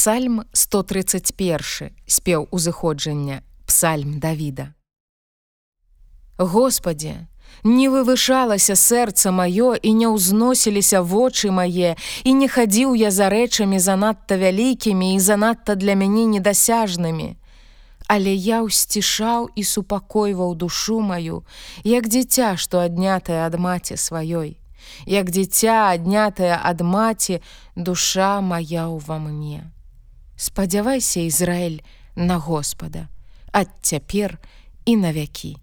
Псальм 131 спеў узыходжання Псальм Давіда. Господі, не вывышалася сэрца маё і не ўзносіліся вочы мае, і не хадзіў я за рэчамі занадта вялікімі і занадта для мяне недасяжнымі. Але я ўсцішаў і супакойваў душу маю, як дзіця, што аднятае ад маці сваёй. Як дзіця, аднятае ад маці, душа моя ўва мне. Спадзявайся, Ізраэль, на Господа, ад цяпер і на вякі.